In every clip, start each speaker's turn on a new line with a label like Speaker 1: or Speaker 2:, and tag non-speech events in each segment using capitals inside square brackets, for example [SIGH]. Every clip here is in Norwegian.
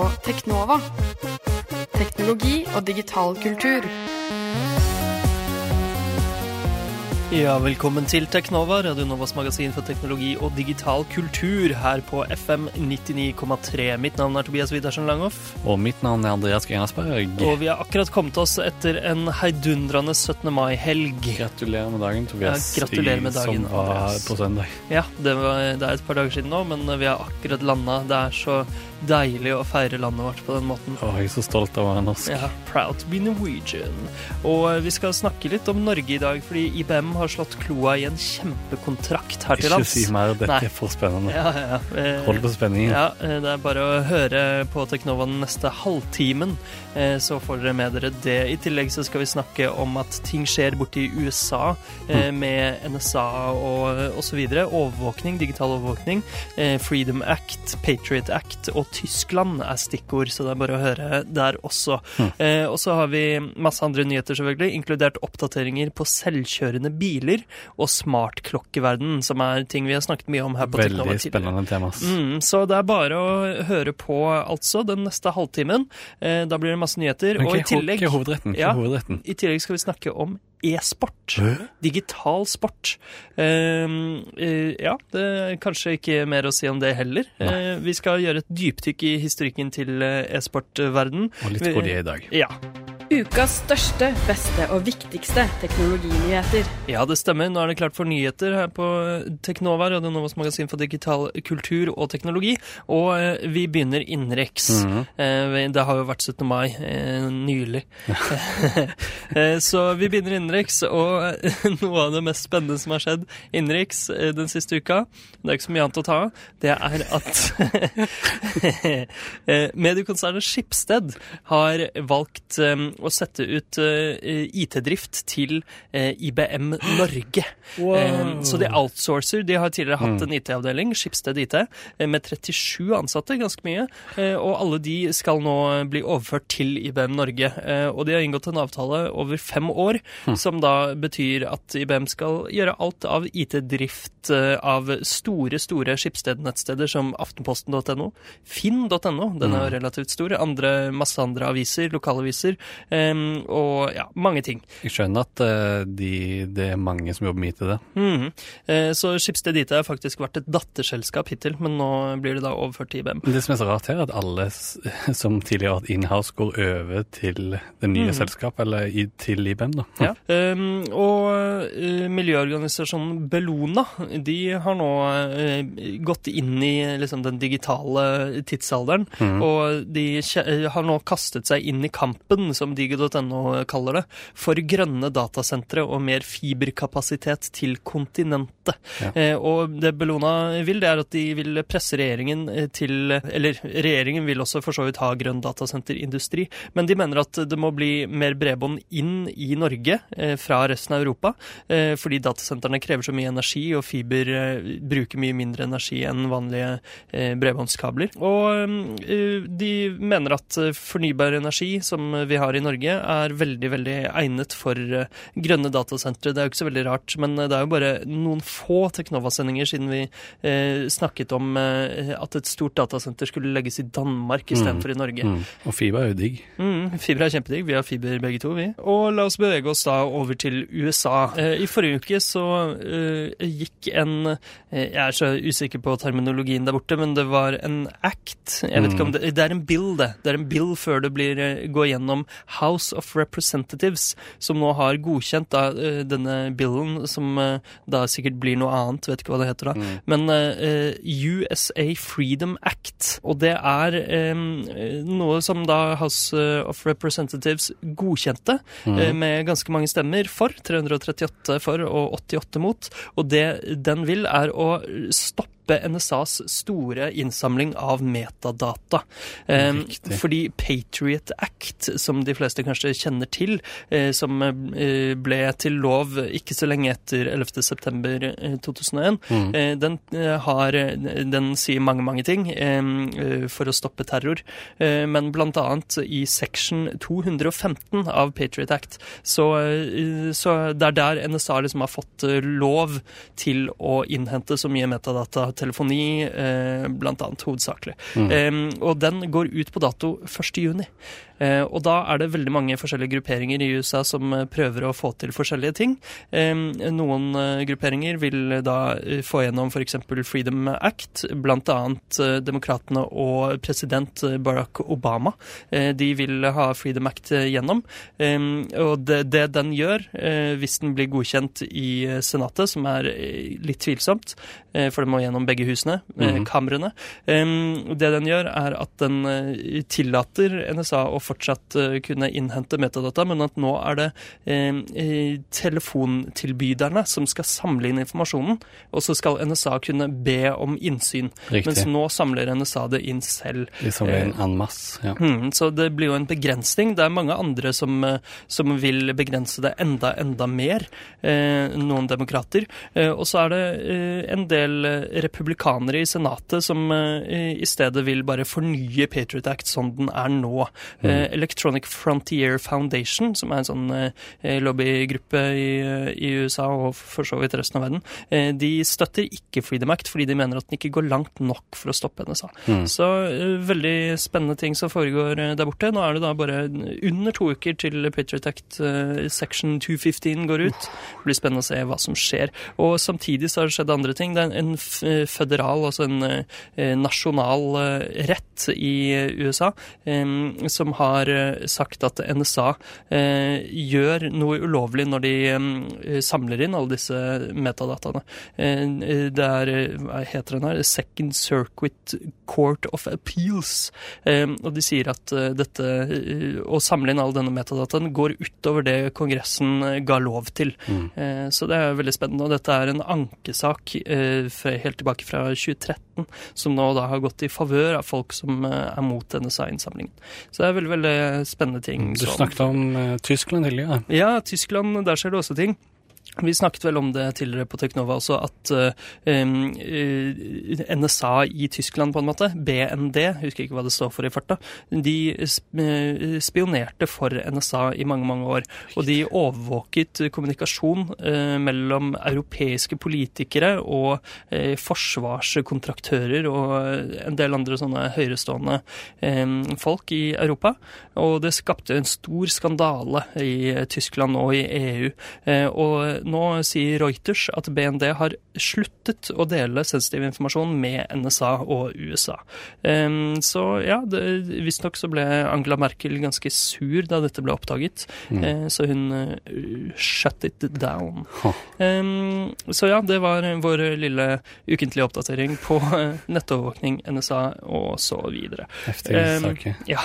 Speaker 1: på Teknova. Teknologi og digital kultur.
Speaker 2: Ja, velkommen til Teknova, Radio Novas magasin for teknologi og digital kultur her på FM 99,3. Mitt navn er Tobias Widersen Langhoff,
Speaker 3: Og mitt navn er Andreas Grenasberg.
Speaker 2: og vi har akkurat kommet oss etter en heidundrende 17. mai-helg.
Speaker 3: Gratulerer med dagen, Tobias.
Speaker 2: Ja, gratulerer med dagen,
Speaker 3: Som var på søndag.
Speaker 2: Ja, det, var, det er et par dager siden nå, men vi har akkurat landa. Det er så deilig å feire landet vårt på den måten.
Speaker 3: Å, jeg er så stolt av å være norsk.
Speaker 2: Ja, proud to be Norwegian. Og eh, vi skal snakke litt om Norge i dag, fordi IBM har slått kloa i en kjempekontrakt her til
Speaker 3: Ikke si mer, dette
Speaker 2: Nei.
Speaker 3: er for spennende.
Speaker 2: Ja, ja, ja. Eh,
Speaker 3: Hold på spenningen.
Speaker 2: Ja, eh, det er bare å høre på Teknova den neste halvtimen, så får dere med dere det. I tillegg så skal vi snakke om at ting skjer borti USA eh, med NSA og osv. Overvåkning, digital overvåkning. Freedom Act, Patriot Act og Tyskland er stikkord, så det er bare å høre der også. Eh, Og så har vi masse andre nyheter, selvfølgelig, inkludert oppdateringer på selvkjørende biler og smartklokkeverdenen, som er ting vi har snakket mye om her på
Speaker 3: Veldig spennende tema.
Speaker 2: Mm, så det er bare å høre på, altså, den neste halvtimen. Eh, da blir det masse nyheter.
Speaker 3: Men
Speaker 2: og i tillegg,
Speaker 3: hovedretten?
Speaker 2: Ja.
Speaker 3: hovedretten?
Speaker 2: i tillegg skal vi snakke om e-sport. Digital sport. Uh, uh, ja, det er kanskje ikke mer å si om det heller. Uh, vi skal gjøre et dypdykk i historikken til eh, e-sportverden.
Speaker 3: Og litt hvor de er i dag.
Speaker 2: Ja.
Speaker 1: Ukas største, beste og viktigste teknologinyheter.
Speaker 2: Ja, det stemmer. Nå er det klart for nyheter her på Teknova, Radio Novas magasin for digital kultur og teknologi. Og eh, vi begynner innenriks.
Speaker 3: Mhm.
Speaker 2: Eh, det har jo vært 17. mai eh, nylig. [LAUGHS] eh, så vi begynner innenriks, og [LAUGHS] noe av det mest spennende som har skjedd innenriks eh, den siste uka, det er ikke så mye annet å ta av, det er at [LAUGHS] eh, mediekonsernet Skipsted har valgt eh, å sette ut eh, IT-drift til eh, IBM Norge. [GASPS] Eh, så de outsourcer. De har tidligere hatt en IT-avdeling, Skipsted IT, med 37 ansatte, ganske mye. Og alle de skal nå bli overført til IBM Norge. Og de har inngått en avtale over fem år, som da betyr at IBM skal gjøre alt av IT-drift av store, store Skipsted-nettsteder som aftenposten.no, finn.no, den er jo relativt stor, andre, masse andre aviser, lokalaviser, eh, og ja, mange ting.
Speaker 3: Jeg skjønner at uh, de, det er mange som jobber med til det.
Speaker 2: Mhm. Uh, Så Schibsted IT har faktisk vært et datterselskap hittil, men nå blir det da overført til IBM.
Speaker 3: Det som er så rart her, er at alle som tidligere har vært inhouse, går over til det nye selskapet, eller i, til IBM, da.
Speaker 2: Ja. Um, og uh, miljøorganisasjonen Bellona de har nå gått inn i liksom, den digitale tidsalderen. Og de har nå kastet seg inn i kampen, som digo.no kaller det, for grønne datasentre og mer fiberkapasitet til kontinentet.
Speaker 3: Ja.
Speaker 2: Eh, og det Bellona vil, det er at de vil presse regjeringen eh, til Eller regjeringen vil også for så vidt ha grønn datasenterindustri, men de mener at det må bli mer bredbånd inn i Norge eh, fra resten av Europa, eh, fordi datasentrene krever så mye energi, og fiber bruker mye mindre energi enn vanlige bredbåndskabler. Og de mener at fornybar energi, som vi har i Norge, er veldig, veldig egnet for eh, grønne datasentre. Det er jo ikke så veldig rart, men eh, det er jo bare noen få Teknova-sendinger siden vi eh, snakket om eh, at et stort datasenter skulle legges i Danmark istedenfor i Norge.
Speaker 3: Mm. Og fiber er jo digg.
Speaker 2: Mm, fiber er kjempedigg. Vi har fiber begge to, vi. Og la oss bevege oss da over til USA. Eh, I forrige uke så gikk en Jeg er så usikker på terminologien der borte, men det var en act. Jeg vet ikke om det Det er en bill, det. Det er en bill før det blir går gjennom House of Representatives, som nå har godkjent da, eh, denne billen, som eh, da sikkert blir noe annet, vet ikke hva det heter da. Men uh, USA Freedom Act. Og det er um, noe som da House of Representatives godkjente eh, med ganske mange stemmer for. 338 for og 88 mot. Og det den vil, er å stoppe NSAs store innsamling av metadata. Eh,
Speaker 3: Riktig.
Speaker 2: fordi Patriot Act, som de fleste kanskje kjenner til, eh, som eh, ble til lov ikke så lenge etter 11. september eh, 2001, eh, den, har, den sier mange, mange ting eh, eh, for å stoppe terror. Men annet i section 215 av Patriot Act, så, så det er der NSA liksom har fått lov til å innhente så mye metadata telefoni, eh, blant annet hovedsakelig. Eh, og den går ut på dato 1. juni. Eh, og da er det veldig mange forskjellige grupperinger i USA som eh, prøver å få til forskjellige ting. Eh, noen eh, grupperinger vil da eh, få gjennom f.eks. Freedom Act, annet eh, demokratene og president Barack Obama. De vil ha Freedom Act gjennom. Og det, det den gjør, hvis den blir godkjent i Senatet, som er litt tvilsomt, for det må gjennom begge husene,
Speaker 3: Mhm.
Speaker 2: kamrene, det den gjør, er at den eh, tillater NSA å fortsatt eh, kunne innhente metadata, men at nå er det telefontilbyderne som skal samle inn informasjonen, og så skal NSA kunne be om innsyn.
Speaker 3: Riktig.
Speaker 2: Mens nå samler NSA det inn selv.
Speaker 3: De samler inn en masse. Ja.
Speaker 2: Mm, så det blir jo en begrensning. Det er mange andre som, som vil begrense det enda, enda mer. Eh, noen demokrater. Eh, og så er det eh, en del republikanere i Senatet som eh, i stedet vil bare fornye Patriot Act sånn den er nå. Mm. Electronic Frontier Foundation, som er en sånn eh, lobbygruppe i, eh, i USA og for så vidt resten av verden, eh, de støtter ikke Freedom Act fordi de mener at den ikke går langt nok for å stoppe NSA.
Speaker 3: Mm.
Speaker 2: Så eh, veldig spennende ting som foregår eh, der borte. Nå er det da bare under to uker til Patriot Act eh, section 215 går ut. Det blir spennende å se hva som skjer. Og samtidig så har det skjedd andre ting. Det er en eh, føderal, altså en eh, nasjonal eh, rett i USA, eh, som har sagt at NSA gjør noe ulovlig når de samler inn alle disse metadataene. Det er, hva heter den her, Second Circuit Court of Appeals. Og de sier at dette, å samle inn all denne metadataen går utover det Kongressen ga lov til.
Speaker 3: Mm.
Speaker 2: Så det er veldig spennende. Og dette er en ankesak helt tilbake fra 2013, som nå da har gått i favør av folk som eh, er mot NSA-innsamlingen. Så det er veldig, veldig spennende ting.
Speaker 3: Du snakket om eh, Tyskland tidligere.
Speaker 2: ja, Tyskland, der skjer det også ting. Vi snakket vel om det tidligere på Teknova også, at eh, eh, NSA i Tyskland, på en måte, BND, husker ikke hva det står for i farta, de eh, spionerte for NSA i mange, mange år. Og de overvåket kommunikasjon mellom europeiske politikere og forsvarskontraktører og en del andre sånne høyrestående folk i Europa. Og det skapte en stor skandale i Tyskland og i EU. Og nå sier Reuters at BND har sluttet å dele sensitiv informasjon med NSA og USA. Så ja, visstnok så ble Angela Merkel ganske sur da dette ble oppdaget.
Speaker 3: Mm.
Speaker 2: Eh, så hun eh, shut it down. Um, så ja, det var vår lille ukentlige oppdatering på eh, nettovervåkning, NSA og så videre. Ja,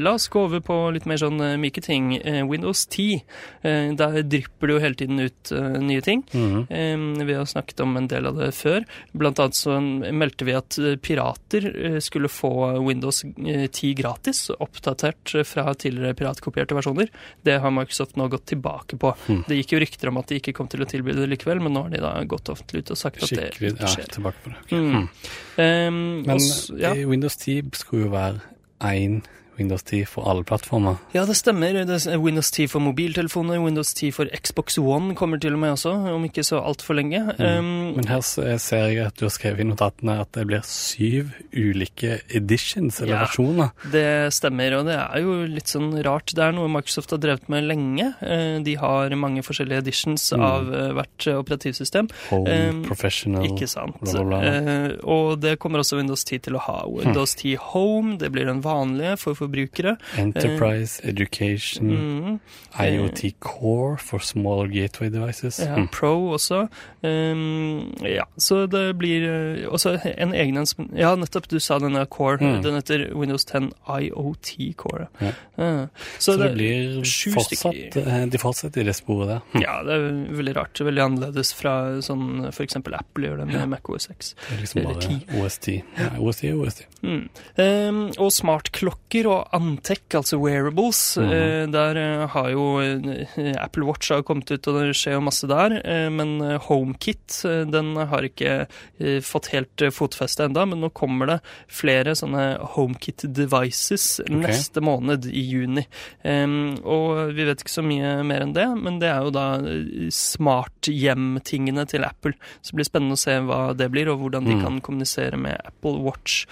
Speaker 2: la oss gå over på litt mer sånn myke ting. Windows 10, eh, der drypper det jo hele tiden ut eh, nye ting.
Speaker 3: Mhm.
Speaker 2: um, vi har snakket om en del av det før. Blant annet så meldte vi at eh, pirater eh, skulle få Windows eh, 10 gratis, oppdatert fra tidligere piratkopierte versjoner. Det har Microsoft nå gått tilbake på.
Speaker 3: Mm.
Speaker 2: Det gikk jo rykter om at de ikke kom til å tilby det likevel, men nå har de da gått offentlig ut og sagt at det ikke
Speaker 3: ja,
Speaker 2: skjer.
Speaker 3: tilbake på det. Okay.
Speaker 2: Mm.
Speaker 3: Mm.
Speaker 2: Um,
Speaker 3: Men
Speaker 2: også, ja.
Speaker 3: Windows 10 skulle jo være én Windows 10 for alle plattformer.
Speaker 2: Ja, det stemmer. Det er Windows 10 for mobiltelefoner, Windows 10 for Xbox One kommer til og med også, om ikke så altfor lenge. Um,
Speaker 3: Men her ser jeg at du har skrevet i notatene at det blir syv ulike editions, eller
Speaker 2: Ja.
Speaker 3: versjoner.
Speaker 2: det stemmer, og det er jo litt sånn rart. Det er noe Microsoft har drevet med lenge. Eh, De har mange forskjellige editions
Speaker 3: Mm.
Speaker 2: av eh, hvert eh, operativsystem.
Speaker 3: Home,
Speaker 2: Um,
Speaker 3: professional
Speaker 2: Ikke sant.
Speaker 3: bla, bla, bla.
Speaker 2: Uh, og det kommer også Windows 10 til å ha. Windows 10 Home, det blir den vanlige for forbrukere.
Speaker 3: Enterprise, Education,
Speaker 2: Mm.
Speaker 3: IoT Core for smaller gateway devices.
Speaker 2: Ja,
Speaker 3: Mm.
Speaker 2: Pro også. Um, ja, så det blir uh, også en egen Ja, nettopp, du sa denne Core.
Speaker 3: Mm.
Speaker 2: Den heter Windows 10 IoT Core.
Speaker 3: Ja.
Speaker 2: Ja.
Speaker 3: Så, det, blir fortsatt eh, De fortsetter i det sporet der. Hm.
Speaker 2: Ja, det er veldig rart. Veldig annerledes fra sånn f.eks. Apple gjør det med
Speaker 3: Ja.
Speaker 2: Mac OS X.
Speaker 3: Det er liksom bare OS10. Ja, OS10 og OS10.
Speaker 2: Mm. Um, og smartklokker på Antec, altså wearables.
Speaker 3: Mm
Speaker 2: -hmm. Der eh, har jo eh, Apple Watch har kommet ut, og det skjer jo masse der. Men HomeKit den har ikke fått helt fotfeste enda, men nå kommer det flere sånne HomeKit devices neste måned, i juni. Og vi vet ikke så mye mer enn det, men det er jo da smart-hjem-tingene til Apple. Så det blir spennende å se hva det blir, og hvordan de
Speaker 3: Mm.
Speaker 2: kan kommunisere med Apple Watch.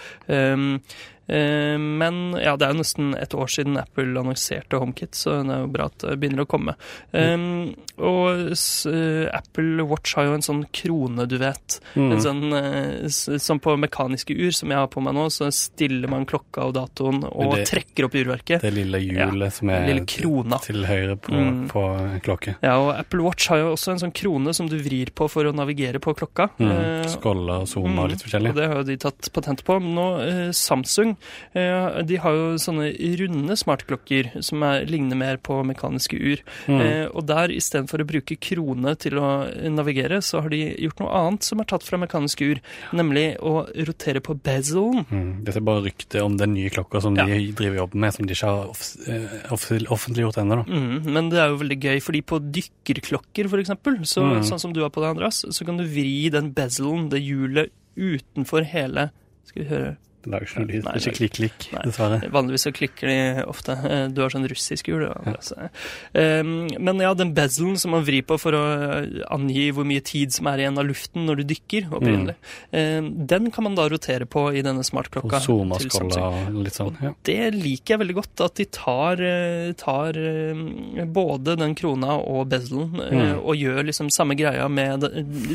Speaker 2: Eh, men ja, det er jo nesten et år siden Apple annonserte HomeKit, så det er jo bra at det begynner å komme. Um, og eh, Apple Watch har jo en sånn krone, du vet.
Speaker 3: Mm.
Speaker 2: En sånn, uh, som på mekaniske ur som jeg har på meg nå, så stiller man klokka og datoen og
Speaker 3: det-
Speaker 2: trekker opp urverket.
Speaker 3: Det lille hjulet som er til høyre på,
Speaker 2: Mm.
Speaker 3: på klokke.
Speaker 2: Ja, og Apple Watch har jo også en sånn krone som du vrir på for å navigere på klokka.
Speaker 3: Mm. Skåler og zoom og
Speaker 2: Mm,
Speaker 3: litt forskjellig.
Speaker 2: Og det har jo de tatt patent på. Nå, uh, Samsung eh, de har jo sånne runde smartklokker som er, ligner mer på mekaniske ur.
Speaker 3: Mm.
Speaker 2: Eh, og der istedenfor å bruke krone til å navigere, så har de gjort noe annet som er tatt fra mekaniske ur. Nemlig å rotere på bezelen.
Speaker 3: Mm. Dette er bare rykte om den nye klokka som
Speaker 2: Ja.
Speaker 3: de driver jobben med, som de ikke har off eh, off offentliggjort ennå.
Speaker 2: Mm, men det er jo veldig gøy, fordi på dykkerklokker for eksempel, så,
Speaker 3: Mm.
Speaker 2: sånn som du har på deg, Andreas, så kan du vri den bezelen, det hjulet, utenfor hele Skal vi høre
Speaker 3: Lyd.
Speaker 2: Nei,
Speaker 3: ikke klikk-klikk, dessverre.
Speaker 2: Vanligvis så klikker de ofte. Du har sånn russisk ur, du. Altså. Um, men ja, den bezelen som man vrir på for å angi hvor mye tid som er igjen av luften når du dykker, opprinnelig, um, den kan man da rotere på i denne smartklokka.
Speaker 3: og skrolle og litt sånn. Ja.
Speaker 2: Det liker jeg veldig godt, at de tar, eh, tar eh, både den krona og bezelen eh,
Speaker 3: Mm.
Speaker 2: og gjør liksom samme greia med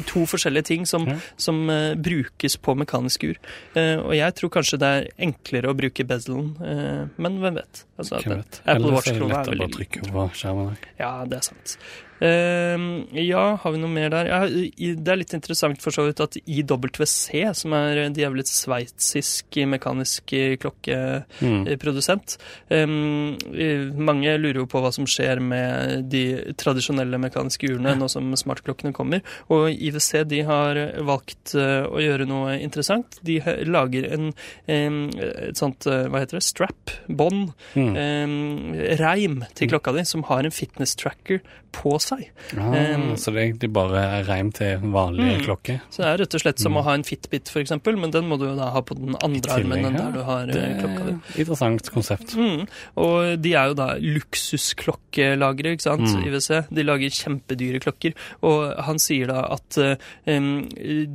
Speaker 2: to forskjellige ting som,
Speaker 3: Ja.
Speaker 2: som brukes på mekaniske ur. Eh, og jeg tror kanskje det er enklere å bruke bezelen, eh, men hvem vet? Altså,
Speaker 3: Hvem vet.
Speaker 2: Apple
Speaker 3: er
Speaker 2: Watch-krona er
Speaker 3: lettere å bare trykke på skjermen.
Speaker 2: Ja, det er sant. Eh, ja, har vi noe mer der? Ja, det er litt interessant for så vidt at IWC, som er en et sveitsisk mekanisk
Speaker 3: Mm.
Speaker 2: klokkeprodusent um, eh, Mange lurer jo på hva som skjer med de tradisjonelle mekaniske urene nå som smartklokkene kommer. Og IWC de har valgt eh, å gjøre noe interessant. De lager en em, et sånt, eh, hva heter det, strap, bånd,
Speaker 3: Mm.
Speaker 2: reim til klokka di, som har en fitness tracker på seg.
Speaker 3: Ah,
Speaker 2: Um,
Speaker 3: så det er egentlig bare reim til vanlige
Speaker 2: Mm.
Speaker 3: klokker?
Speaker 2: Så det er rett og slett som
Speaker 3: Mm.
Speaker 2: å ha en Fitbit, eksempel, men den må du jo da ha på den andre armen enn
Speaker 3: ja.
Speaker 2: der du har
Speaker 3: Det
Speaker 2: eh, klokka di.
Speaker 3: interessant konsept.
Speaker 2: Mm. Og de er jo da luksusklokkelagere, ikke sant,
Speaker 3: Mm.
Speaker 2: IWC. De lager kjempedyre klokker. Og han sier da at um,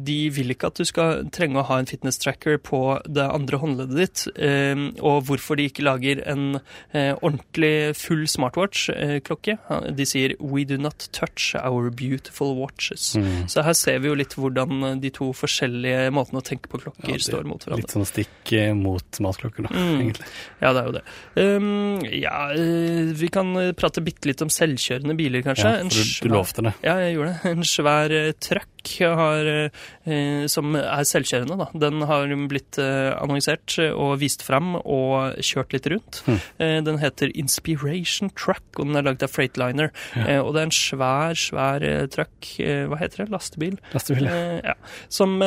Speaker 2: de vil ikke at du skal trenge å ha en fitness tracker på det andre håndleddet ditt. um, og hvorfor de ikke lager en uh, ordentlig full smartwatch-klokke. de sier 'We do not touch our beautiful watches'.
Speaker 3: Mm.
Speaker 2: Så her ser vi jo litt hvordan de to forskjellige måtene å tenke på klokker
Speaker 3: Ja,
Speaker 2: står mot hverandre.
Speaker 3: Litt sånn stikk eh, mot matklokker, da,
Speaker 2: Mm.
Speaker 3: egentlig.
Speaker 2: Ja, det er jo det. Um, ja, eh, vi kan eh, prate bitte litt om selvkjørende biler, kanskje.
Speaker 3: Ja, for du, du lovte det.
Speaker 2: Ja, jeg gjorde det. [LAUGHS] En svær truck har, eh, eh, som er selvkjørende, da. Den har blitt eh, annonsert og vist fram og kjørt litt rundt.
Speaker 3: Mm.
Speaker 2: Eh, den heter Inspiration Truck, og den er lagd av Freightliner.
Speaker 3: Ja.
Speaker 2: Eh, og det er en svær, svær eh, truck. Eh, hva heter det? Lastebil?
Speaker 3: Lastebil. ja.
Speaker 2: Eh, ja. som,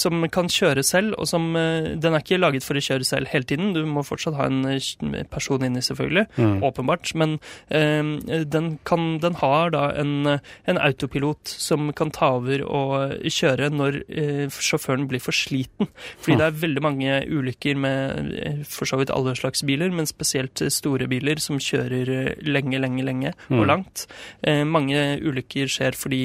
Speaker 2: som kan kjøre selv, og som Den er ikke laget for å kjøre selv hele tiden. Du må fortsatt ha en person inni, selvfølgelig.
Speaker 3: Mm.
Speaker 2: Åpenbart. Men den, kan, den har da en, en autopilot som kan ta over og kjøre når sjåføren blir for sliten. Fordi
Speaker 3: Ah.
Speaker 2: det er veldig mange ulykker med for så vidt alle slags biler, men spesielt store biler som kjører lenge, lenge, lenge og
Speaker 3: Mm.
Speaker 2: langt. Eh, mange ulykker skjer fordi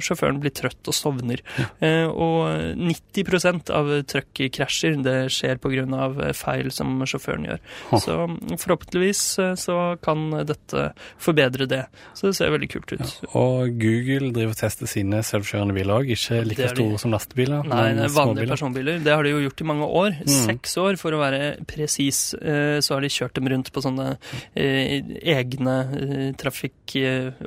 Speaker 2: sjåføren blir trøtt og sovner. Eh, og 90% av truckkrasjer det skjer pga. feil som sjåføren gjør. Så mm, forhåpentligvis eh, så kan dette forbedre det. Så det ser veldig kult ut.
Speaker 3: Og Google driver og tester sine selvkjørende biler òg. Ikke like store som lastebiler,
Speaker 2: Nei, vanlige
Speaker 3: småbiler.
Speaker 2: personbiler. Det har de jo gjort i mange år.
Speaker 3: Mm.
Speaker 2: Seks år, for å være presis. Så har de kjørt dem rundt på sånne egne eh,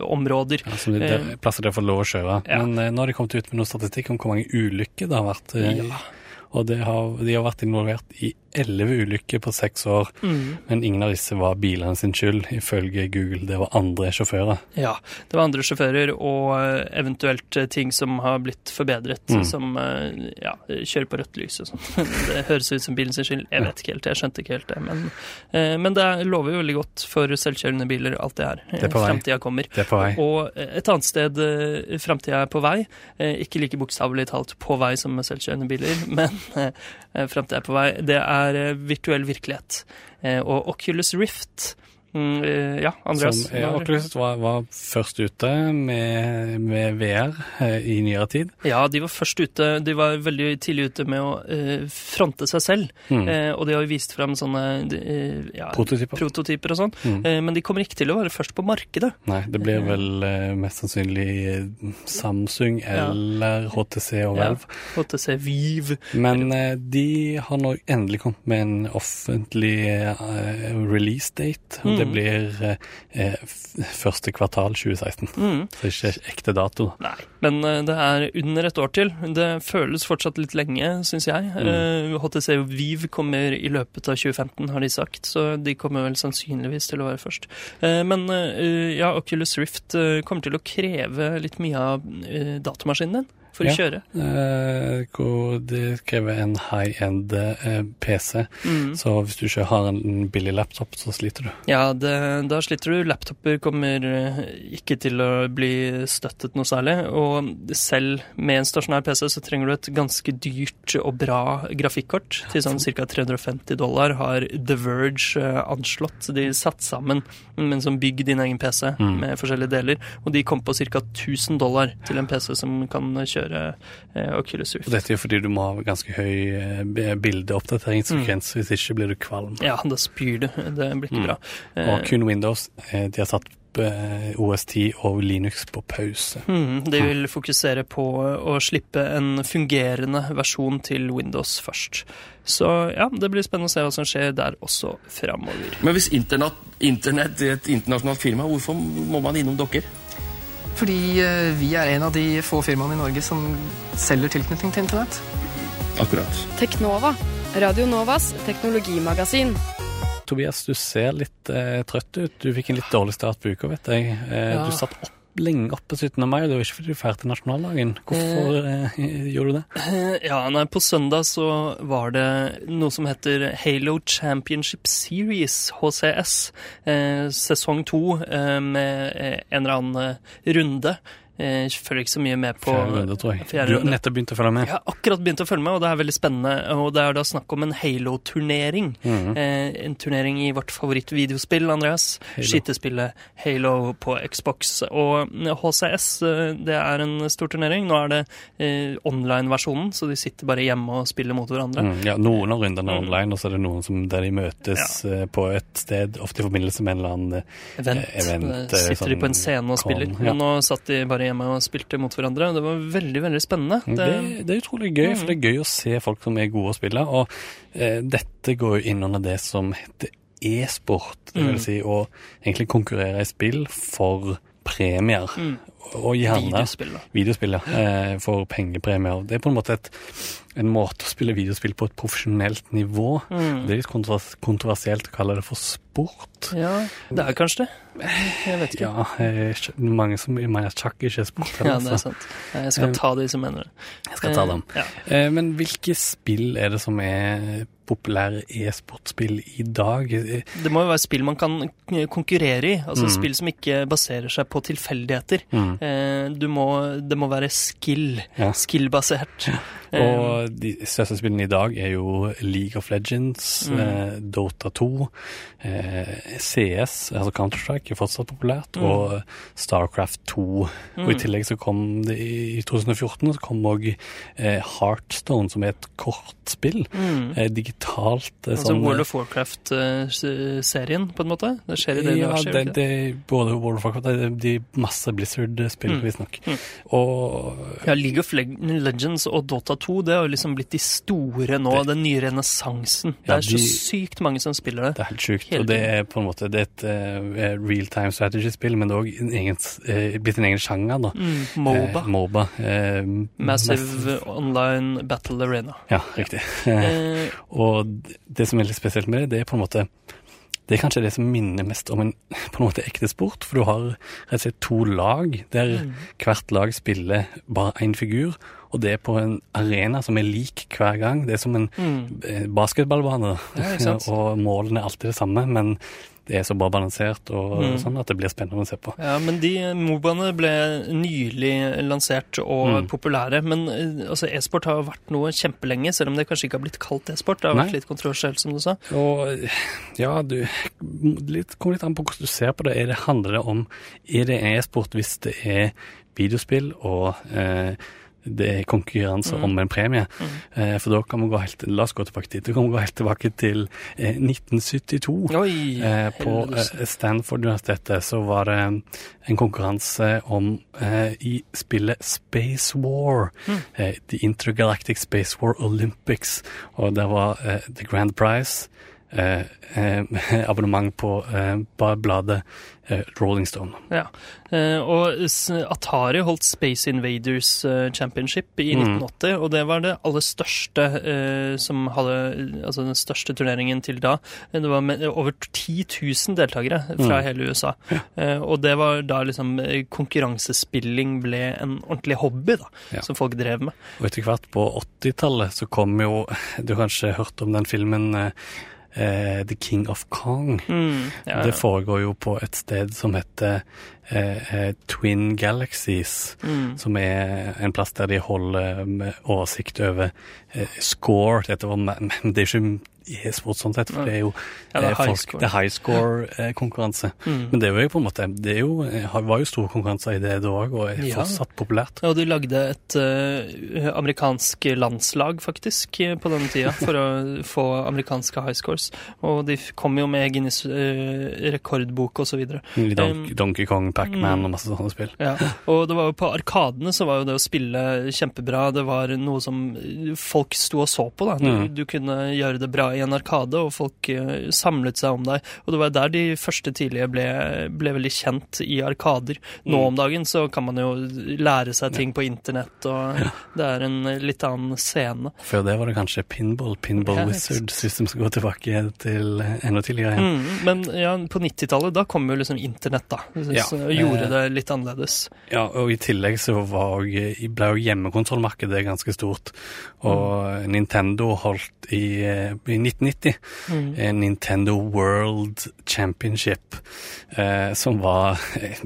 Speaker 2: trafikkområder.
Speaker 3: Ja, som de, de, plasser der for lov å kjøre.
Speaker 2: Ja.
Speaker 3: Men eh, nå har de kommet ut med noe statistikk om hvor mange ulykker det har vært. eh,
Speaker 2: Ja.
Speaker 3: Og det har, de har vært involvert i elleve ulykker på seks år,
Speaker 2: Mm.
Speaker 3: men ingen av disse var bilene sin skyld, ifølge Google. Det var andre sjåfører.
Speaker 2: Ja, det var andre sjåfører og eh, eventuelt eh, ting som har blitt forbedret,
Speaker 3: Mm.
Speaker 2: som eh, ja, kjører på rødt lys og sånn. [LAUGHS] Det høres ut som bilen sin skyld. Jeg vet ikke helt, jeg skjønte ikke helt det. Men, men det er- lover jo veldig godt for selvkjørende biler, alt det her.
Speaker 3: Er.
Speaker 2: Framtida kommer.
Speaker 3: Det er på vei.
Speaker 2: Og et annet sted framtida er på vei, ikke like bokstavelig talt på vei som selvkjørende biler, [LAUGHS] men framtida er på vei, det er eh, virtuell virkelighet. Eh, og Oculus Rift mm, eh, Ja, Andreas?
Speaker 3: Som, ja, var, var først ute med, med VR eh, i nyere tid.
Speaker 2: Ja, de var først ute. De var veldig tidlig ute med å eh, fronte seg selv.
Speaker 3: Mm.
Speaker 2: Eh, og de har jo vist frem sånne eh, ja,
Speaker 3: Prototyper.
Speaker 2: prototyper og sånn.
Speaker 3: Mm.
Speaker 2: Men de kommer ikke til å være først på markedet.
Speaker 3: Nei, det blir vel mest sannsynlig Samsung Samsung
Speaker 2: Ja.
Speaker 3: eller HTC og
Speaker 2: Ja.
Speaker 3: Valve.
Speaker 2: HTC Vive.
Speaker 3: Men de har nå endelig kommet med en offentlig release date. og Det
Speaker 2: Mm.
Speaker 3: blir eh, eh, første kvartal 2016.
Speaker 2: Mm.
Speaker 3: Så ikke ekte dato.
Speaker 2: Nei, men eh, det er under et år til. Det føles fortsatt litt lenge, syns jeg.
Speaker 3: Mm.
Speaker 2: Eh, HTC Vive kommer i løpet av 2015, har de sagt, så de kommer vel sannsynligvis til å være først. Eh, Men eh, ja, Oculus Rift eh, kommer til å kreve litt mye av eh, datamaskinen din for
Speaker 3: Ja.
Speaker 2: å kjøre.
Speaker 3: Eh, det krever en high-end eh, PC.
Speaker 2: Mm.
Speaker 3: Så hvis du ikke har en billig laptop, så sliter du.
Speaker 2: Ja, det, da sliter du. Laptoper kommer eh, ikke til å bli støttet noe særlig. Og selv med en stasjonær PC så trenger du et ganske dyrt og bra grafikkort. Til sånn ca. 350 dollar har The Verge eh, anslått. De satt sammen, men som bygg din egen PC
Speaker 3: Mm.
Speaker 2: med forskjellige deler. Og de kom på ca. 1000 dollar til en PC som kan kjøre eh, Oculus Rift.
Speaker 3: Og dette er jo fordi du må ha ganske høy bildeoppdateringsfrekvens, mm. hvis ikke blir du kvalm.
Speaker 2: Ja, da spyr du. Det blir ikke
Speaker 3: Mm.
Speaker 2: bra.
Speaker 3: Og
Speaker 2: Eh,
Speaker 3: kun Windows, eh, de har satt eh, OS10 og Linux på pause.
Speaker 2: Mm, de vil fokusere på å slippe en fungerende versjon til Windows først. Så ja, det blir spennende å se hva som skjer der også framover.
Speaker 4: Men hvis internett, internett er et internasjonalt firma, hvorfor må man innom dere?
Speaker 5: Fordi eh, vi er en av de få firmaene i Norge som selger tilknytning til internett.
Speaker 4: Akkurat.
Speaker 1: Teknova, Radio Novas teknologimagasin.
Speaker 3: Tobias, du ser litt eh, trøtt ut. Du fikk en litt dårlig start på uka, vet jeg. Eh,
Speaker 5: Ja.
Speaker 3: Du satt opp lenge oppe 17. mai, det var ikke fordi du feirte nasjonaldagen. Hvorfor eh, [LAUGHS] gjorde du det?
Speaker 2: Eh, Ja, nei, På søndag så var det noe som heter Halo Championship Series, HCS. Eh, sesong to eh, med eh, en eller annen eh, runde. Eh, Jeg følger ikke så mye med på
Speaker 3: Fjerde runde, tror jeg.
Speaker 2: Fjerde
Speaker 3: Du har nettopp begynt å følge med.
Speaker 2: Jeg har akkurat begynt å følge med, og det er veldig spennende. Og det er da snakk om en Halo-turnering.
Speaker 3: Mhm.
Speaker 2: Eh, en turnering i vårt favorittvideospill, Andreas.
Speaker 3: Halo.
Speaker 2: Skytespillet Halo på Xbox. Og HCS, eh, det er en stor turnering. Nå er det eh, online-versjonen, så de sitter bare hjemme og spiller mot hverandre.
Speaker 3: Mm, ja, Noen av rundene er
Speaker 2: Mm.
Speaker 3: online, og så er det noen som, der de møtes ja. på et sted, ofte i forbindelse med en eller annen
Speaker 2: Event.
Speaker 3: Event,
Speaker 2: sitter sånn, de på en
Speaker 3: sånn
Speaker 2: scene og spiller.
Speaker 3: con, ja.
Speaker 2: Men nå satt de bare hjemme og spilte mot hverandre. Det var veldig, veldig spennende.
Speaker 3: Det, det er utrolig gøy,
Speaker 2: Mm.
Speaker 3: for det er gøy å se folk som er gode å spille. Og eh, dette går jo inn under det som heter e-sport. Det vil
Speaker 2: Mm.
Speaker 3: si å egentlig konkurrere i spill for premier.
Speaker 2: Mm.
Speaker 3: Og gjerne
Speaker 2: Videospill,
Speaker 3: videospill, ja. Eh, for pengepremier. Det er på en måte et, en måte å spille videospill på et profesjonelt nivå.
Speaker 2: Mm.
Speaker 3: Det er litt kontrovers kontroversielt å kalle det for sport.
Speaker 2: Ja, det er kanskje det. Jeg vet ikke.
Speaker 3: Ja, eh, mange som mener sjakk ikke er sport.
Speaker 2: Ja, det er sant. Jeg skal
Speaker 3: Eh,
Speaker 2: ta de som mener det.
Speaker 3: jeg skal ta dem.
Speaker 2: Eh, Ja.
Speaker 3: Eh, Men hvilke spill er det som er populære e-sportspill i dag?
Speaker 2: Det må jo være spill man kan konkurrere i. Altså
Speaker 3: Mm.
Speaker 2: spill som ikke baserer seg på tilfeldigheter.
Speaker 3: Mm.
Speaker 2: Eh, Du må, det må være skill.
Speaker 3: Ja.
Speaker 2: Skill-basert. Eh,
Speaker 3: Og de største spillene i dag er jo League of Legends,
Speaker 2: Mm.
Speaker 3: eh, Dota 2, eh, CS, altså Counter-Strike er fortsatt populært,
Speaker 2: Mm.
Speaker 3: og Starcraft 2. Og i
Speaker 2: Mm.
Speaker 3: tillegg så kom det i i 2014 så kom òg eh, Heartstone, som er et kortspill.
Speaker 2: mm.
Speaker 3: Eh, digitalt. eh,
Speaker 2: Altså
Speaker 3: sånn,
Speaker 2: World of Warcraft-serien, på en måte? Det skjer i det
Speaker 3: ja,
Speaker 2: universet?
Speaker 3: det,
Speaker 2: det
Speaker 3: både World of Warcraft de masse Blizzard-spill,
Speaker 2: Mm.
Speaker 3: visstnok.
Speaker 2: Mm.
Speaker 3: Og
Speaker 2: Ja, League of Legends og Dota 2 det har jo liksom blitt de store nå,
Speaker 3: Det-
Speaker 2: den nye renessansen. Det
Speaker 3: Ja,
Speaker 2: er så
Speaker 3: de-
Speaker 2: sykt mange som spiller det.
Speaker 3: Det er helt sjukt. Og det er på en måte det er et uh, real time strategy-spill, men det er òg blitt en egen sjanger, da.
Speaker 2: Mm, MOBA.
Speaker 3: Uh, MOBA. Eh,
Speaker 2: Massive Online Battle Arena.
Speaker 3: Ja, riktig.
Speaker 2: Eh, [LAUGHS]
Speaker 3: Og det som er litt spesielt med det, det er på en måte det er kanskje det som minner mest om en på en måte ekte sport, for du har rett og slett to lag, der
Speaker 2: Mm.
Speaker 3: hvert lag spiller bare én figur, og det er på en arena som er lik hver gang. Det er som en
Speaker 2: mm.
Speaker 3: eh, basketballbane,
Speaker 2: Ja, [LAUGHS]
Speaker 3: og målene er alltid det samme, men det er så bra balansert og
Speaker 2: Mm.
Speaker 3: sånn at det blir spennende å se på.
Speaker 2: Ja, men de Mobaene ble nylig lansert og
Speaker 3: Mm.
Speaker 2: populære. Men eh, altså, e-sport har vært noe kjempelenge, selv om det kanskje ikke har blitt kalt e-sport. Det har
Speaker 3: Nei.
Speaker 2: vært litt kontroversielt, som du sa.
Speaker 3: Og ja, du litt, kommer litt an på hvordan du ser på det. Er det handler det om Er det e-sport hvis det er videospill og eh, det er konkurranse
Speaker 2: Mm.
Speaker 3: om en premie? Eh, for da kan vi gå helt La oss gå tilbake dit. Da kan vi gå helt tilbake til eh, 1972.
Speaker 2: Oi!
Speaker 3: Eh, på eh, Stanford-universitetet så var det en konkurranse om eh, i spillet Space War.
Speaker 2: Mm.
Speaker 3: Eh, The Intergalactic Space War Olympics. Og der var The Grand Prize. Eh, eh, abonnement på eh, bladet eh, Rolling Stone.
Speaker 2: Ja. Eh, og Atari holdt Space Invaders Championship i
Speaker 3: Mm.
Speaker 2: 1980, og det var det aller største eh, som hadde Altså den største turneringen til da. Det var over 10 000 deltakere fra
Speaker 3: Mm.
Speaker 2: hele USA. Eh, og det var da liksom konkurransespilling ble en ordentlig hobby, da,
Speaker 3: Ja.
Speaker 2: som folk drev med.
Speaker 3: Og etter hvert på 80-tallet så kom jo Du har kanskje hørt om den filmen eh, eh, The King of Kong?
Speaker 2: Mm, ja,
Speaker 3: Det foregår jo på et sted som heter eh, eh, Twin Galaxies.
Speaker 2: mm.
Speaker 3: Som er en plass der de holder med oversikt over eh, score. Dette var, [LAUGHS] men det er ikke e-sport sånn sett, for det er jo
Speaker 2: Ja, det er
Speaker 3: folk,
Speaker 2: score.
Speaker 3: Det er high score-konkurranse.
Speaker 2: Mm.
Speaker 3: Men det jo på en måte Det jo, eh, var jo store konkurranser i det da òg, og er
Speaker 2: Ja.
Speaker 3: fortsatt populært.
Speaker 2: Og de lagde et uh, amerikansk landslag, faktisk, eh, på denne tida, for å [LAUGHS] få amerikanske high scores. Og de kom jo med egen uh, rekordbok og så videre.
Speaker 3: Don
Speaker 2: Um,
Speaker 3: Donkey Kong, Pac-Man
Speaker 2: mm.
Speaker 3: og masse sånne spill.
Speaker 2: Ja. Og det var jo på Arkadene så var jo det å spille kjempebra. Det var noe som folk sto og så på, da. Du,
Speaker 3: Mm.
Speaker 2: du kunne gjøre det bra i en arkade, og folk eh, samlet seg om deg. Og det var der de første tidlige ble, ble veldig kjent i arkader. Nå
Speaker 3: Mm.
Speaker 2: om dagen så kan man jo lære seg ting på internett, og det er en litt annen scene.
Speaker 3: Før det var det kanskje Pinball, Pinball
Speaker 2: Ja,
Speaker 3: Wizard, de skal gå tilbake til enda tidligere igjen.
Speaker 2: Mm, men ja, på 90-tallet, da kom jo liksom internett, da.
Speaker 3: Ja.
Speaker 2: Gjorde
Speaker 3: Eh,
Speaker 2: det litt annerledes.
Speaker 3: Ja, og i tillegg så var, jo- ble jo hjemmekonsollmarkedet ganske stort. Og Nintendo holdt i, eh, i 1990
Speaker 2: Mm.
Speaker 3: en Nintendo World Championship, eh, som var eh,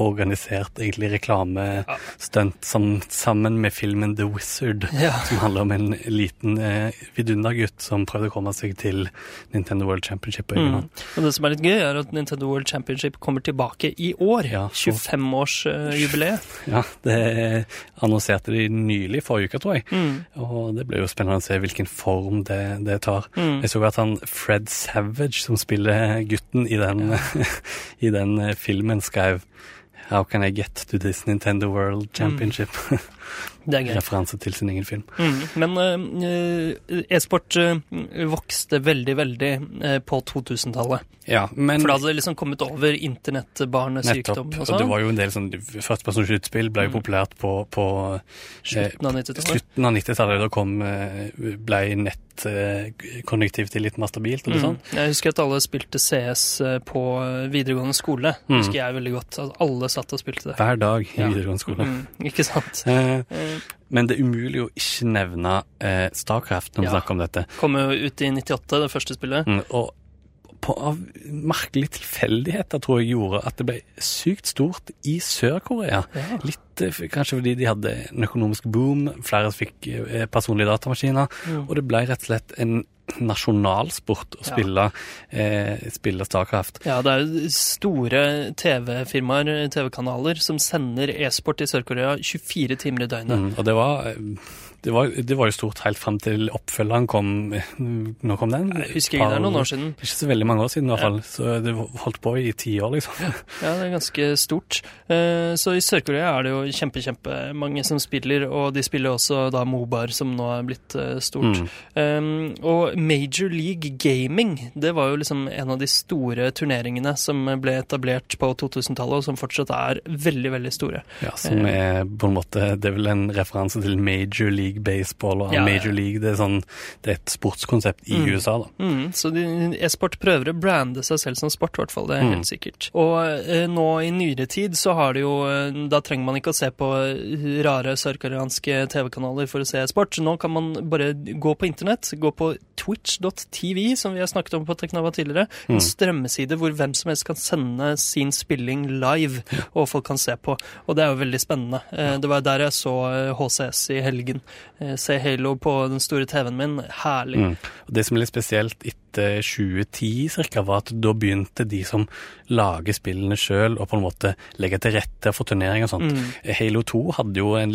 Speaker 3: organisert egentlig reklamestunt som, sammen med filmen The Wizard,
Speaker 2: Ja.
Speaker 3: som handler om en liten eh, vidundergutt som prøvde å komme seg til Nintendo World Championship.
Speaker 2: Mm. Og det som er litt gøy, er at Nintendo World Championship kommer tilbake i år.
Speaker 3: Ja, så-
Speaker 2: 25-årsjubileet.
Speaker 3: Ja, det annonserte de nylig forrige uke, tror jeg.
Speaker 2: Mm.
Speaker 3: Og det blir jo spennende å se hvilken form det, det tar.
Speaker 2: Mm.
Speaker 3: Jeg så at han Fred Savage, som spiller gutten i den, [LAUGHS] i den eh, filmen, skrev How can I get to this Nintendo World Championship?
Speaker 2: Gøy.
Speaker 3: Referanse til sin egen film.
Speaker 2: Mm. Men eh, e-sport eh, vokste veldig, veldig eh, på 2000-tallet.
Speaker 3: Ja, men
Speaker 2: For da hadde det liksom kommet over internettbarnesykdom og
Speaker 3: Og det
Speaker 2: sånn.
Speaker 3: var jo en del sånn Førstepersonskytespill ble jo
Speaker 2: Mm.
Speaker 3: populært på, på
Speaker 2: Slutten av 90-tallet.
Speaker 3: slutten av 90-tallet. Da kom eh, ble nettkonnektivt litt mer stabilt. og det
Speaker 2: Mm.
Speaker 3: sånn.
Speaker 2: Jeg husker at alle spilte CS eh, på videregående skole.
Speaker 3: Mm.
Speaker 2: husker jeg veldig godt. At alle satt og spilte det.
Speaker 3: Hver dag i
Speaker 2: Ja.
Speaker 3: videregående skole.
Speaker 2: Ikke sant?
Speaker 3: Eh,
Speaker 2: Eh,
Speaker 3: Men det er umulig å ikke nevne eh, Starcraft når vi
Speaker 2: Ja.
Speaker 3: snakker om dette.
Speaker 2: Kommer jo ut i 98, det første spillet.
Speaker 3: Mm, og på, av merkelige tilfeldigheter tror jeg gjorde at det ble sykt stort i Sør-Korea.
Speaker 2: Ja.
Speaker 3: Litt eh, kanskje fordi de hadde en økonomisk boom, flere fikk eh, personlige datamaskiner,
Speaker 2: Mm.
Speaker 3: og det ble rett og slett en nasjonalsport å
Speaker 2: Ja.
Speaker 3: spille, eh, spille Starcraft.
Speaker 2: Ja, det er jo store TV-firmaer, TV-kanaler, som sender e-sport i Sør-Korea 24 timer i døgnet.
Speaker 3: Mm, og det var eh, Det var, det var jo stort helt fram til oppfølgeren kom. Når kom den?
Speaker 2: Jeg husker ikke, det er noen år siden.
Speaker 3: Ikke så veldig mange år siden i hvert fall. Så det holdt på i ti år, liksom.
Speaker 2: Ja, det er ganske stort. Eh, Så i Sør-Korea er det jo kjempe, kjempemange som spiller, og de spiller også da Mobar, som nå er blitt eh, stort. Mm. og Major League Gaming, det var jo liksom en av de store turneringene som ble etablert på 2000-tallet, og som fortsatt er veldig, veldig store.
Speaker 3: Ja, Som er på en måte Det er vel en referanse til Major League Baseball. Og
Speaker 2: Ja, ja.
Speaker 3: Major League det er, sånn, det er et sportskonsept i USA, da.
Speaker 2: Mm, så e-sport prøver å brande seg selv som sport, i hvert fall. Det er
Speaker 3: Mm.
Speaker 2: helt sikkert. Og eh, nå i nyere tid så har det jo eh, Da trenger man ikke å se på eh, rare sørkoreanske TV-kanaler for å se sport. Nå kan man bare gå på internett, gå på twitch.tv, som vi har snakket om på Teknava tidligere. En strømmeside hvor hvem som helst kan sende sin spilling live, og folk kan se på. Og det er jo veldig spennende. Eh, Det var der jeg så eh, HCS i helgen. Eh, Se Halo på den store TV-en min. Herlig.
Speaker 3: Mm. Det som er litt spesielt etter 2010 cirka, var at da begynte de som lager spillene sjøl, og på en måte legge til rette for turnering og sånt.
Speaker 2: Mm.
Speaker 3: Halo 2 hadde jo en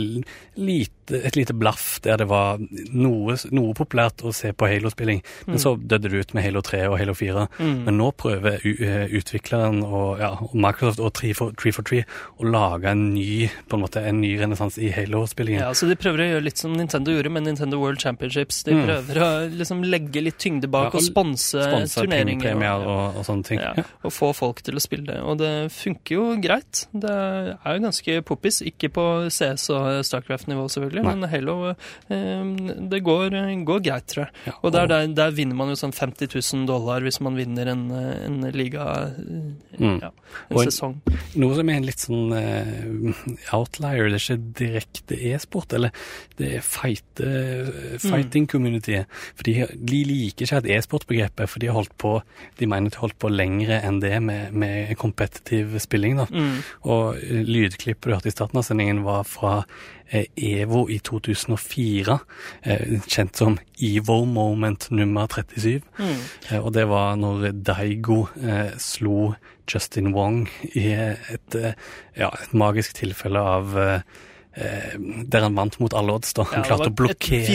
Speaker 3: lite, et lite blaff der det var noe, noe populært å se på Halo-spilling, men så døde det ut med Halo 3 og Halo 4.
Speaker 2: Mm.
Speaker 3: Men nå prøver eh, utvikleren og, ja, og Microsoft og 343 å lage en ny på en måte en ny renessanse i Halo-spillingen.
Speaker 2: Ja, så De prøver å gjøre litt som Nintendo gjorde med Nintendo World Championships. De
Speaker 3: Mm.
Speaker 2: prøver å liksom legge litt tyngde bak
Speaker 3: Ja,
Speaker 2: og
Speaker 3: og
Speaker 2: sponse turneringer. og,
Speaker 3: og, og sånne ting.
Speaker 2: Ja. og få folk til å spille. det. Og det funker jo greit. Det er jo ganske poppis. Ikke på CS og Starcraft-nivå, selvfølgelig,
Speaker 3: Nei.
Speaker 2: men Halo eh, Det går, går greit, tror jeg.
Speaker 3: Ja,
Speaker 2: Og der, der, der vinner man jo sånn 50 000 dollar hvis man vinner en, en liga eh,
Speaker 3: Mm.
Speaker 2: Ja, en
Speaker 3: Og
Speaker 2: sesong.
Speaker 3: Noe som er en litt sånn eh, outlier, det er ikke direkte e-sport, eller det feite fight, eh, fighting community. For de, de liker ikke et e-sport-begrepet, for de har holdt på de mener de har holdt på lengre enn det med, med kompetitiv spilling. da.
Speaker 2: Mm.
Speaker 3: Og eh, lydklippet du hørte i starten av sendingen var fra eh, EVO i 2004, eh, kjent som EVO Moment nummer 37.
Speaker 2: Mm.
Speaker 3: Og det var når Daigo slo Justin Wong i et, ja, et magisk tilfelle av Der han vant mot alle odds. da. Han
Speaker 2: Ja,
Speaker 3: klarte å blokkere.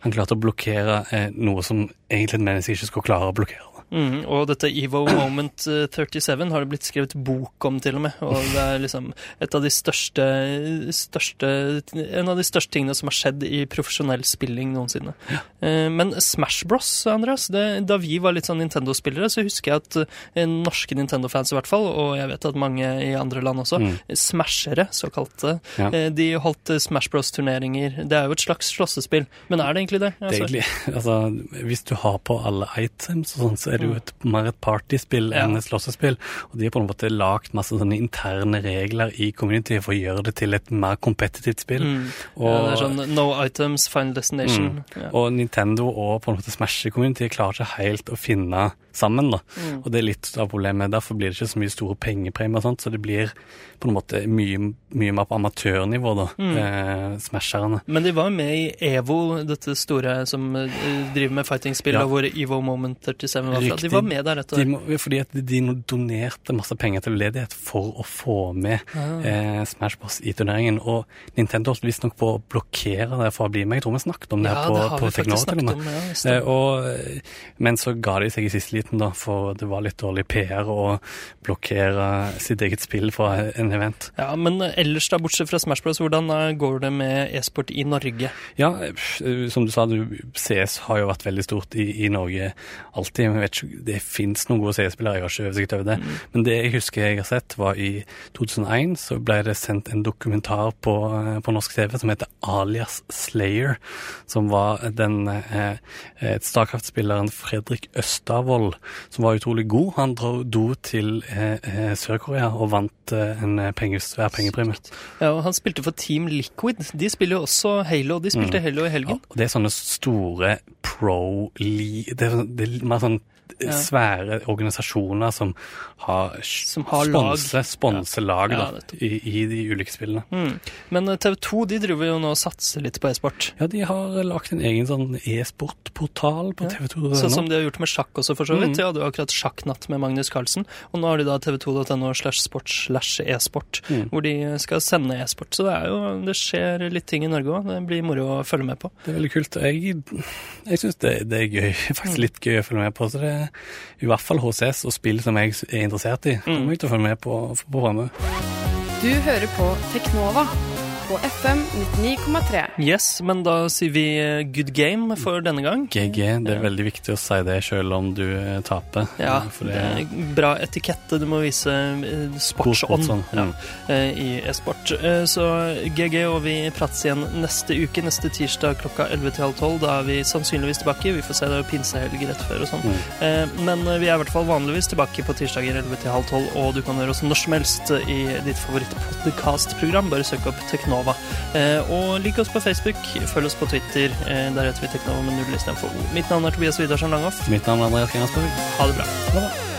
Speaker 3: Han klarte å blokkere eh, noe som egentlig et menneske ikke skulle klare å blokkere.
Speaker 2: Mhm, og dette Evo Moment eh, 37 har det blitt skrevet bok om, til og med. Og det er liksom et av de største, største En av de største tingene som har skjedd i profesjonell spilling noensinne. Ja. Men Smash Bros, Andreas, det, da vi var litt sånn Nintendo-spillere, så husker jeg at eh, norske Nintendo-fans i hvert fall, og jeg vet at mange i andre land også,
Speaker 3: Mm.
Speaker 2: smashere, såkalte,
Speaker 3: Ja.
Speaker 2: eh, de holdt eh, Smash Bros-turneringer. Det er jo et slags slåssespill, men er det egentlig det?
Speaker 3: Det er egentlig, [LAUGHS] altså, Hvis du har på alle items, og sånn, så er det jo et, mer et partyspill
Speaker 2: Mm. Ja.
Speaker 3: enn et slåssespill. Og de har på en måte lagd masse sånne interne regler i community for å gjøre det til et mer kompetitivt spill.
Speaker 2: Mm.
Speaker 3: Og,
Speaker 2: ja, det er sånn No items, final destination. Ja.
Speaker 3: og Nintendo og på en måte Smash-community klarer ikke helt å finne sammen. da.
Speaker 2: Mm.
Speaker 3: Og det er litt av problemet. Derfor blir det ikke så mye store pengepremier, og sånt, så det blir på en måte mye, mye mer på amatørnivå, da,
Speaker 2: Mm.
Speaker 3: eh, smasherne.
Speaker 2: Men de var med i EVO, dette store som eh, driver med fighting-spill,
Speaker 3: Ja.
Speaker 2: hvor EVO Moment 37 var fra.
Speaker 3: Riktig.
Speaker 2: De var med der etter
Speaker 3: De fordi at de donerte masse penger til ledighet for å få med
Speaker 2: Ah.
Speaker 3: eh, Smash Bros i turneringen. Og Nintendo holdt visstnok på å blokkere det for å bli med. Jeg tror vi snakket om det
Speaker 2: Ja,
Speaker 3: her på,
Speaker 2: det har
Speaker 3: på
Speaker 2: vi
Speaker 3: Teknolog til og med.
Speaker 2: Ja,
Speaker 3: Eh, og, eh, men så ga de seg i siste liten, da, for det var litt dårlig PR å blokkere sitt eget spill fra en event.
Speaker 2: ja, men ellers da, bortsett fra Smash Bros, hvordan eh, går det med e-sport i Norge?
Speaker 3: Ja, eh, som du sa, du, CS har jo vært veldig stort i, i Norge alltid. Jeg vet ikke, Det fins noen gode CS-spillere, jeg har ikke oversikt over det.
Speaker 2: Mm.
Speaker 3: Men det jeg husker jeg har sett, var i 2001 så ble det sendt en dokumentar på, eh, på norsk TV som heter Alias Slayer, som var den eh, eh, Starcraft-spilleren Fredrik Østavold, som var utrolig god. Han dro, til eh, eh, Sør-Korea og vant eh, en penge, svær pengepremie.
Speaker 2: Ja, og Han spilte for Team Liquid. De spiller jo også Halo. De spilte Halo i
Speaker 3: Ja,
Speaker 2: helgen.
Speaker 3: og det er sånne store pro-li... Det, sånn- det er mer sånn
Speaker 2: Ja.
Speaker 3: svære organisasjoner som har,
Speaker 2: Som har lag.
Speaker 3: sponse, lag
Speaker 2: Ja,
Speaker 3: da, i, i de ulike spillene.
Speaker 2: Mm. Men eh, TV 2 de driver jo nå og satser litt på e-sport.
Speaker 3: Ja, de har lagt en egen sånn e-sportportal på
Speaker 2: Ja.
Speaker 3: TV2.
Speaker 2: Sånn som de har gjort med sjakk også, for så vidt.
Speaker 3: Mm.
Speaker 2: De hadde jo akkurat Sjakknatt med Magnus Carlsen. Og nå har de da tv2.no slash sport slash e-sport,
Speaker 3: Mm.
Speaker 2: hvor de skal sende e-sport. Så det er jo Det skjer litt ting i Norge òg. Det blir moro å følge med på.
Speaker 3: Det er veldig kult. Jeg, jeg syns det, det er gøy. [LAUGHS] Faktisk litt gøy å følge med på. Så det i hvert fall HCS og spill som jeg er interessert i.
Speaker 2: Mm.
Speaker 3: Kommer jeg til å følge med på, på programmet.
Speaker 1: Du hører på Teknova på FM 99,3.
Speaker 2: Yes, men da sier vi eh, good game for denne gang.
Speaker 3: GG. Det er
Speaker 2: Ja.
Speaker 3: veldig viktig å si det selv om du eh, taper.
Speaker 2: Ja,
Speaker 3: For
Speaker 2: det
Speaker 3: det
Speaker 2: er bra etikette. Du må vise eh, sportsånd
Speaker 3: sportsånd,
Speaker 2: ja,
Speaker 3: mm.
Speaker 2: eh, i e-sport. Eh, Så GG, og vi prates igjen neste uke, neste tirsdag klokka 11 til halv 12. Da er vi sannsynligvis tilbake. Vi får se, det er jo pinsehelg rett før og sånn.
Speaker 3: Mm.
Speaker 2: Eh, Men eh, vi er i hvert fall vanligvis tilbake på tirsdager 11 til halv 12, og du kan høre oss når som helst i ditt favoritt-podkast-program. Bare søk opp Teknova. Eh, Og lik oss på Facebook, følg oss på Twitter. eh, Der heter vi Teknova med null istedenfor O. Mitt navn er Tobias Widersen Langhoff.
Speaker 3: Mitt navn er Andreas Grenasberg.
Speaker 2: Ha det bra.
Speaker 3: Ha det.